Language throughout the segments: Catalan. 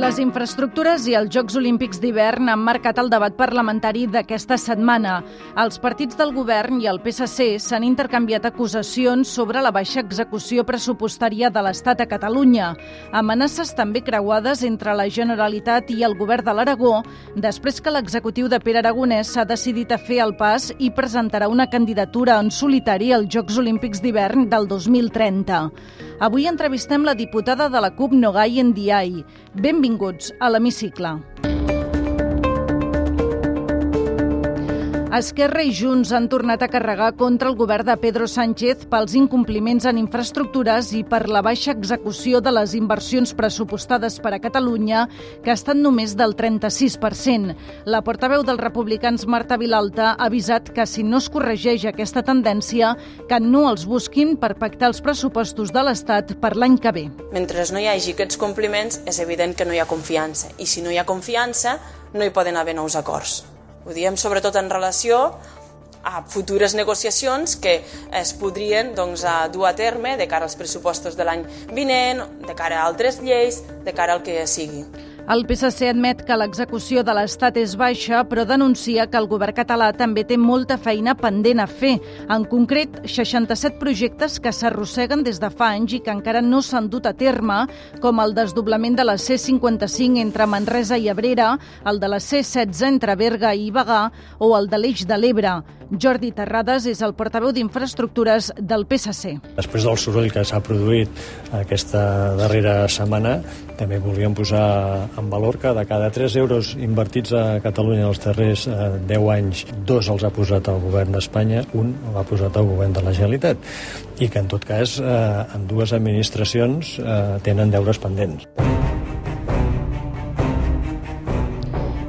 Les infraestructures i els Jocs Olímpics d'hivern han marcat el debat parlamentari d'aquesta setmana. Els partits del govern i el PSC s'han intercanviat acusacions sobre la baixa execució pressupostària de l'Estat a Catalunya. Amenaces també creuades entre la Generalitat i el govern de l'Aragó, després que l'executiu de Pere Aragonès s'ha decidit a fer el pas i presentarà una candidatura en solitari als Jocs Olímpics d'hivern del 2030. Avui entrevistem la diputada de la CUP Nogai Ndiaye. Benvinguts a l'Hemicicle. Esquerra i Junts han tornat a carregar contra el govern de Pedro Sánchez pels incompliments en infraestructures i per la baixa execució de les inversions pressupostades per a Catalunya, que estan només del 36%. La portaveu dels republicans, Marta Vilalta, ha avisat que si no es corregeix aquesta tendència, que no els busquin per pactar els pressupostos de l'Estat per l'any que ve. Mentre no hi hagi aquests compliments, és evident que no hi ha confiança. I si no hi ha confiança, no hi poden haver nous acords. Ho diem sobretot en relació a futures negociacions que es podrien doncs, a dur a terme de cara als pressupostos de l'any vinent, de cara a altres lleis, de cara al que sigui. El PSC admet que l'execució de l'Estat és baixa, però denuncia que el govern català també té molta feina pendent a fer. En concret, 67 projectes que s'arrosseguen des de fa anys i que encara no s'han dut a terme, com el desdoblament de la C55 entre Manresa i Abrera, el de la C16 entre Berga i Bagà o el de l'Eix de l'Ebre. Jordi Terrades és el portaveu d'Infraestructures del PSC. Després del soroll que s'ha produït aquesta darrera setmana, també volíem posar en valor que de cada 3 euros invertits a Catalunya els darrers eh, 10 anys, dos els ha posat el govern d'Espanya, un l'ha posat el govern de la Generalitat, i que en tot cas eh, en dues administracions eh, tenen deures pendents.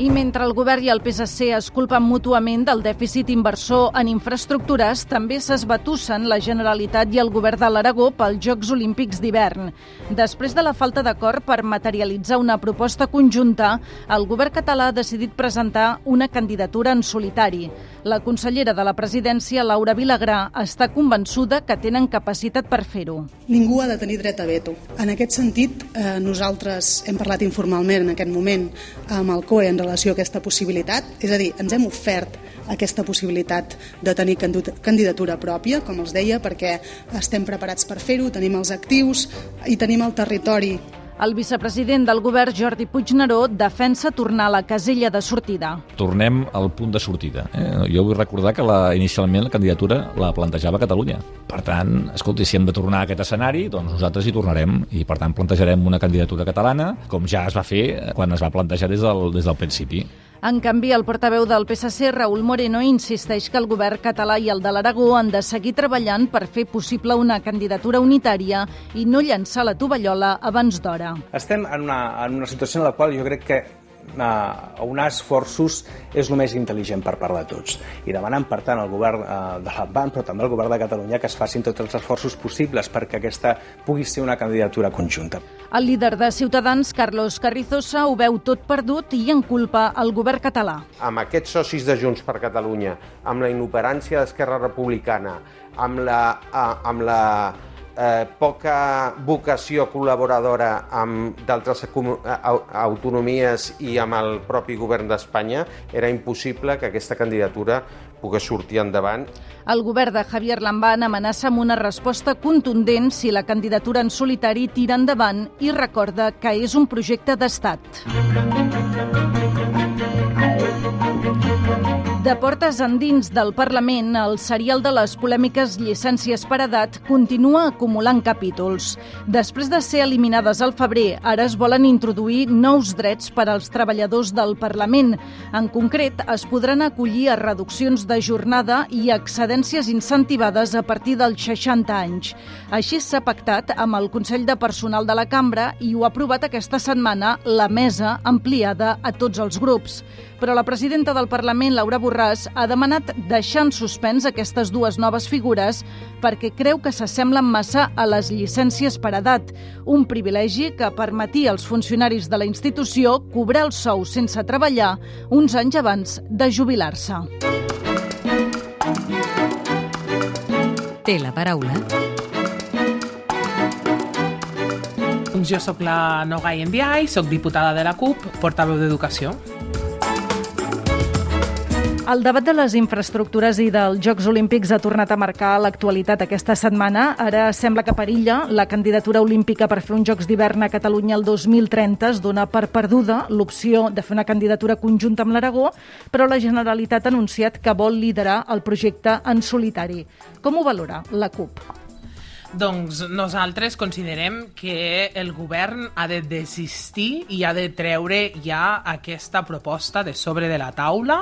I mentre el govern i el PSC es culpen mútuament del dèficit inversor en infraestructures, també s'esbatussen la Generalitat i el govern de l'Aragó pels Jocs Olímpics d'hivern. Després de la falta d'acord per materialitzar una proposta conjunta, el govern català ha decidit presentar una candidatura en solitari. La consellera de la presidència, Laura Vilagrà, està convençuda que tenen capacitat per fer-ho. Ningú ha de tenir dret a veto. En aquest sentit, eh, nosaltres hem parlat informalment en aquest moment amb el COE en relació a aquesta possibilitat, és a dir, ens hem ofert aquesta possibilitat de tenir candidatura pròpia, com els deia, perquè estem preparats per fer-ho, tenim els actius i tenim el territori el vicepresident del govern, Jordi Puigneró, defensa tornar a la casella de sortida. Tornem al punt de sortida. Eh? Jo vull recordar que la, inicialment la candidatura la plantejava Catalunya. Per tant, escolti, si hem de tornar a aquest escenari, doncs nosaltres hi tornarem i, per tant, plantejarem una candidatura catalana, com ja es va fer quan es va plantejar des del, des del principi. En canvi, el portaveu del PSC, Raúl Moreno, insisteix que el govern català i el de l'Aragó han de seguir treballant per fer possible una candidatura unitària i no llançar la tovallola abans d'hora. Estem en una, en una situació en la qual jo crec que eh, unar esforços és el més intel·ligent per part de tots. I demanant, per tant, al govern eh, de l'Advan, però també al govern de Catalunya, que es facin tots els esforços possibles perquè aquesta pugui ser una candidatura conjunta. El líder de Ciutadans, Carlos Carrizosa, ho veu tot perdut i en culpa al govern català. Amb aquests socis de Junts per Catalunya, amb la inoperància d'Esquerra Republicana, amb la, eh, amb la eh, poca vocació col·laboradora amb d'altres autonomies i amb el propi govern d'Espanya, era impossible que aquesta candidatura pogués sortir endavant. El govern de Javier Lambán amenaça amb una resposta contundent si la candidatura en solitari tira endavant i recorda que és un projecte d'estat. De portes endins del Parlament, el serial de les polèmiques llicències per edat continua acumulant capítols. Després de ser eliminades al febrer, ara es volen introduir nous drets per als treballadors del Parlament. En concret, es podran acollir a reduccions de jornada i excedències incentivades a partir dels 60 anys. Així s'ha pactat amb el Consell de Personal de la Cambra i ho ha aprovat aquesta setmana la mesa ampliada a tots els grups. Però la presidenta del Parlament, Laura Borràs, Borràs ha demanat deixar en suspens aquestes dues noves figures perquè creu que s'assemblen massa a les llicències per edat, un privilegi que permetia als funcionaris de la institució cobrar el sou sense treballar uns anys abans de jubilar-se. Té la paraula Jo sóc la Nogai Enviai, sóc diputada de la CUP, portaveu d'Educació. El debat de les infraestructures i dels Jocs Olímpics ha tornat a marcar l'actualitat aquesta setmana. Ara sembla que perilla la candidatura olímpica per fer uns Jocs d'hivern a Catalunya el 2030 es dona per perduda l'opció de fer una candidatura conjunta amb l'Aragó, però la Generalitat ha anunciat que vol liderar el projecte en solitari. Com ho valora la CUP? Doncs nosaltres considerem que el govern ha de desistir i ha de treure ja aquesta proposta de sobre de la taula.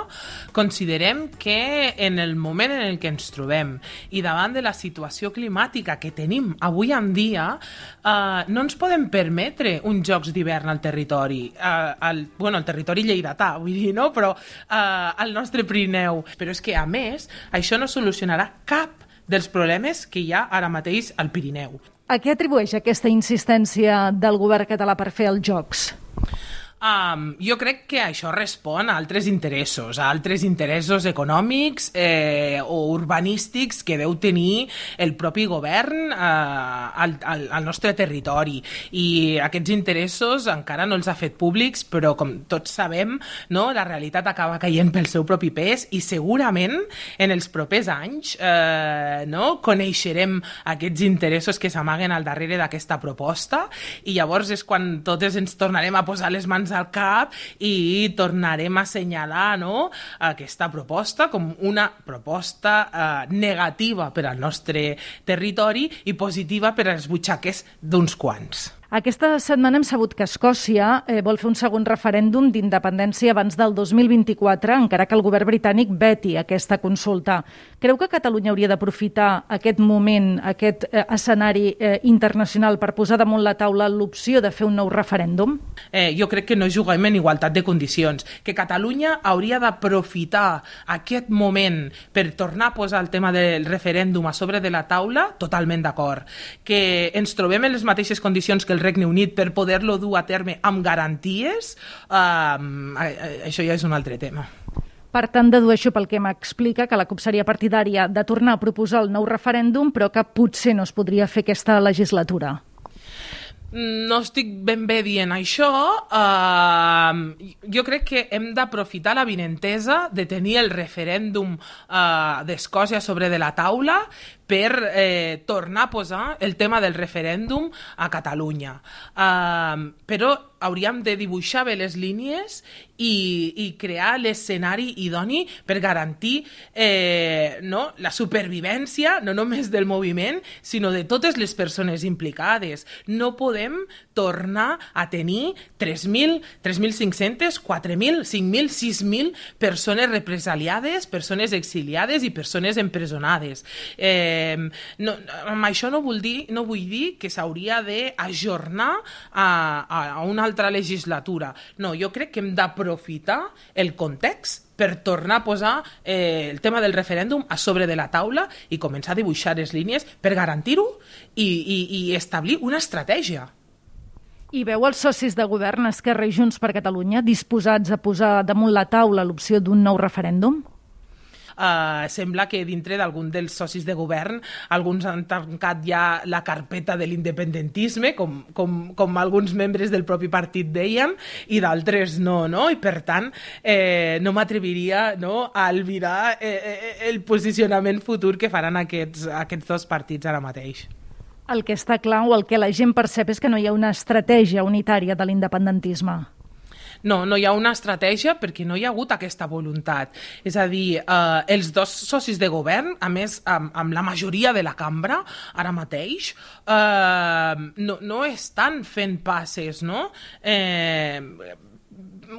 Considerem que en el moment en el que ens trobem i davant de la situació climàtica que tenim avui en dia, eh, no ens podem permetre uns jocs d'hivern al territori, eh, al, bueno, al territori lleidatà, vull dir, no? però eh, al nostre Pirineu. Però és que, a més, això no solucionarà cap dels problemes que hi ha ara mateix al Pirineu. A què atribueix aquesta insistència del govern català per fer els Jocs? Um, jo crec que això respon a altres interessos, a altres interessos econòmics eh, o urbanístics que deu tenir el propi govern eh, al, al, al nostre territori. I aquests interessos encara no els ha fet públics, però com tots sabem, no, la realitat acaba caient pel seu propi pes i segurament en els propers anys eh, no, coneixerem aquests interessos que s'amaguen al darrere d'aquesta proposta i llavors és quan totes ens tornarem a posar les mans al cap i tornarem a assenyalar no, aquesta proposta com una proposta eh, negativa per al nostre territori i positiva per als butxaques d'uns quants. Aquesta setmana hem sabut que Escòcia eh, vol fer un segon referèndum d'independència abans del 2024, encara que el govern britànic veti aquesta consulta. Creu que Catalunya hauria d'aprofitar aquest moment, aquest eh, escenari eh, internacional per posar damunt la taula l'opció de fer un nou referèndum? Eh, jo crec que no juguem en igualtat de condicions, que Catalunya hauria d'aprofitar aquest moment per tornar a posar el tema del referèndum a sobre de la taula, totalment d'acord. Que ens trobem en les mateixes condicions que Regne Unit per poder-lo dur a terme amb garanties, eh, això ja és un altre tema. Per tant, dedueixo pel que m'explica que la CUP seria partidària de tornar a proposar el nou referèndum, però que potser no es podria fer aquesta legislatura. No estic ben bé dient això. Uh, jo crec que hem d'aprofitar la vinentesa de tenir el referèndum uh, d'Escòcia sobre de la taula per eh, tornar a posar el tema del referèndum a Catalunya. Uh, però hauríem de dibuixar bé les línies i, i crear l'escenari idoni per garantir eh, no, la supervivència no només del moviment, sinó de totes les persones implicades. No podem tornar a tenir 3.000, 3.500, 4.000, 5.000, 6.000 persones represaliades, persones exiliades i persones empresonades. Eh, no, amb això no vull dir, no vull dir que s'hauria d'ajornar a, a, a una altra legislatura. No, jo crec que hem d'aprofitar el context per tornar a posar eh, el tema del referèndum a sobre de la taula i començar a dibuixar les línies per garantir-ho i, i, i establir una estratègia. I veu els socis de govern Esquerra i Junts per Catalunya disposats a posar damunt la taula l'opció d'un nou referèndum? Uh, sembla que dintre d'algun dels socis de govern alguns han tancat ja la carpeta de l'independentisme, com, com, com alguns membres del propi partit deien, i d'altres no, no? I per tant, eh, no m'atreviria no, a albirar eh, eh, el posicionament futur que faran aquests, aquests dos partits ara mateix. El que està clar o el que la gent percep és que no hi ha una estratègia unitària de l'independentisme. No, no hi ha una estratègia perquè no hi ha hagut aquesta voluntat. És a dir, eh, els dos socis de govern, a més, amb, amb la majoria de la cambra, ara mateix, eh, no, no estan fent passes, no? Eh,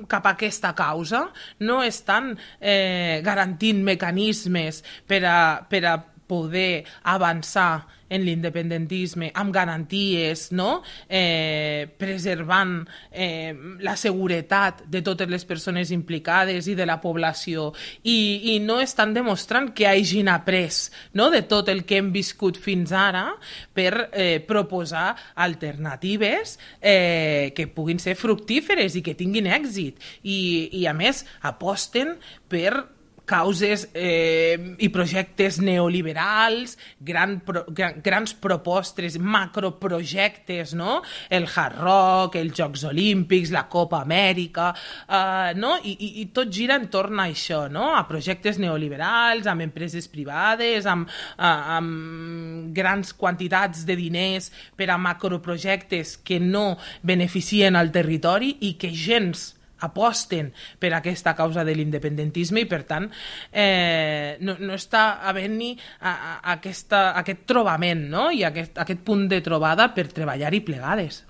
cap a aquesta causa, no estan eh, garantint mecanismes per a, per a poder avançar en l'independentisme amb garanties, no? eh, preservant eh, la seguretat de totes les persones implicades i de la població i, i no estan demostrant que hagin après no? de tot el que hem viscut fins ara per eh, proposar alternatives eh, que puguin ser fructíferes i que tinguin èxit i, i a més aposten per causes eh, i projectes neoliberals, gran pro, gran, grans propostes, macroprojectes, no? El Hard Rock, els Jocs Olímpics, la Copa Amèrica, eh, no? I, i, I tot gira entorn a això, no? A projectes neoliberals, amb empreses privades, amb, eh, amb grans quantitats de diners per a macroprojectes que no beneficien al territori i que gens aposten per aquesta causa de l'independentisme i per tant eh, no, no està havent-hi aquesta, aquest trobament no? i aquest, aquest punt de trobada per treballar-hi plegades.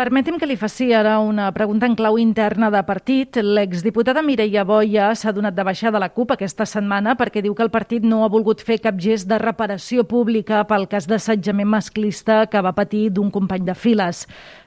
Permeti'm que li faci ara una pregunta en clau interna de partit. L'exdiputada Mireia Boia s'ha donat de baixar de la CUP aquesta setmana perquè diu que el partit no ha volgut fer cap gest de reparació pública pel cas d'assetjament masclista que va patir d'un company de files.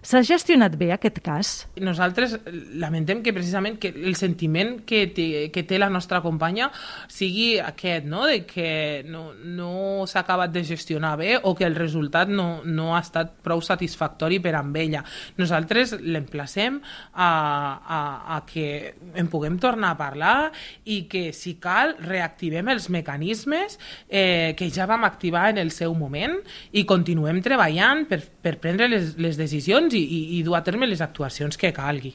S'ha gestionat bé aquest cas? Nosaltres lamentem que precisament que el sentiment que té, que té la nostra companya sigui aquest, no? de que no, no s'ha acabat de gestionar bé o que el resultat no, no ha estat prou satisfactori per amb ella nosaltres l'emplacem a, a, a que en puguem tornar a parlar i que, si cal, reactivem els mecanismes eh, que ja vam activar en el seu moment i continuem treballant per, per prendre les, les decisions i, i, i dur a terme les actuacions que calgui.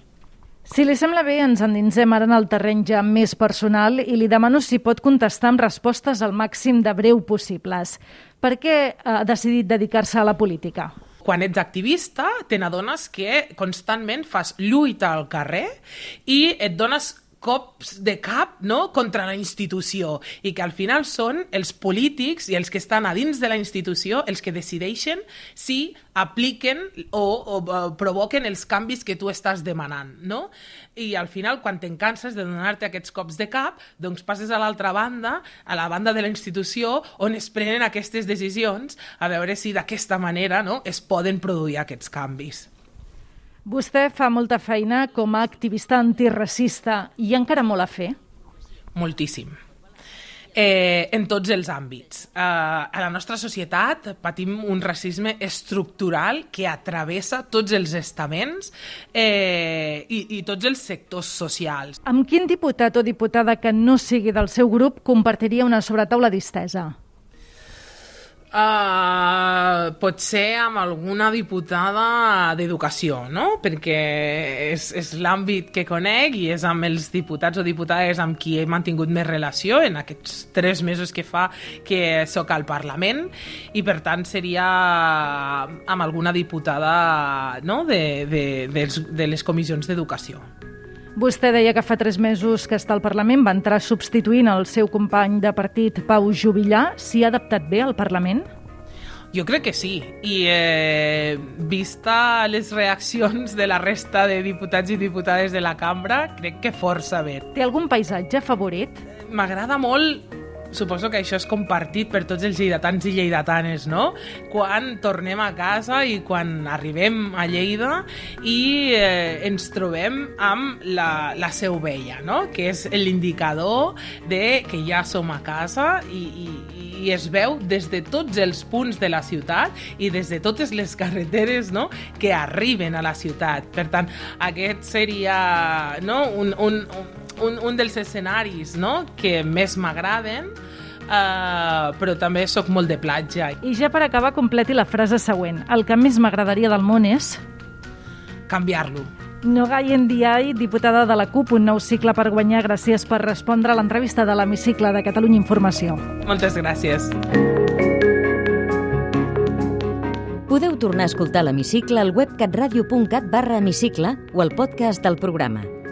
Si li sembla bé, ens endinsem ara en el terreny ja més personal i li demano si pot contestar amb respostes al màxim de breu possibles. Per què ha decidit dedicar-se a la política? Quan ets activista, te n'adones que constantment fas lluita al carrer i et dones cops de cap no? contra la institució i que al final són els polítics i els que estan a dins de la institució els que decideixen si apliquen o, o, o provoquen els canvis que tu estàs demanant. No? I al final, quan te'n canses de donar-te aquests cops de cap, doncs passes a l'altra banda, a la banda de la institució, on es prenen aquestes decisions a veure si d'aquesta manera no? es poden produir aquests canvis. Vostè fa molta feina com a activista antiracista. Ha encara molt a fer? Moltíssim. Eh, en tots els àmbits. Eh, a la nostra societat patim un racisme estructural que atravessa tots els estaments eh, i, i tots els sectors socials. Amb quin diputat o diputada que no sigui del seu grup compartiria una sobretaula distesa? Uh, pot ser amb alguna diputada d'educació, no? Perquè és, és l'àmbit que conec i és amb els diputats o diputades amb qui he mantingut més relació en aquests tres mesos que fa que sóc al Parlament i per tant seria amb alguna diputada no? de, de, de, de les comissions d'educació. Vostè deia que fa tres mesos que està al Parlament, va entrar substituint el seu company de partit, Pau Jubillà. S'hi ha adaptat bé al Parlament? Jo crec que sí, i eh, vista les reaccions de la resta de diputats i diputades de la cambra, crec que força bé. Té algun paisatge favorit? M'agrada molt suposo que això és compartit per tots els lleidatans i lleidatanes, no? Quan tornem a casa i quan arribem a Lleida i eh, ens trobem amb la, la seu vella, no? Que és l'indicador de que ja som a casa i, i, i es veu des de tots els punts de la ciutat i des de totes les carreteres no? que arriben a la ciutat. Per tant, aquest seria no? un, un, un, un dels escenaris no? que més m'agraden Uh, però també sóc molt de platja. I ja per acabar, completi la frase següent. El que més m'agradaria del món és... Canviar-lo. Nogai Ndiaye, diputada de la CUP, un nou cicle per guanyar. Gràcies per respondre a l'entrevista de l'Hemicicle de Catalunya Informació. Moltes gràcies. Podeu tornar a escoltar l'Hemicicle al web catradio.cat barra hemicicle o al podcast del programa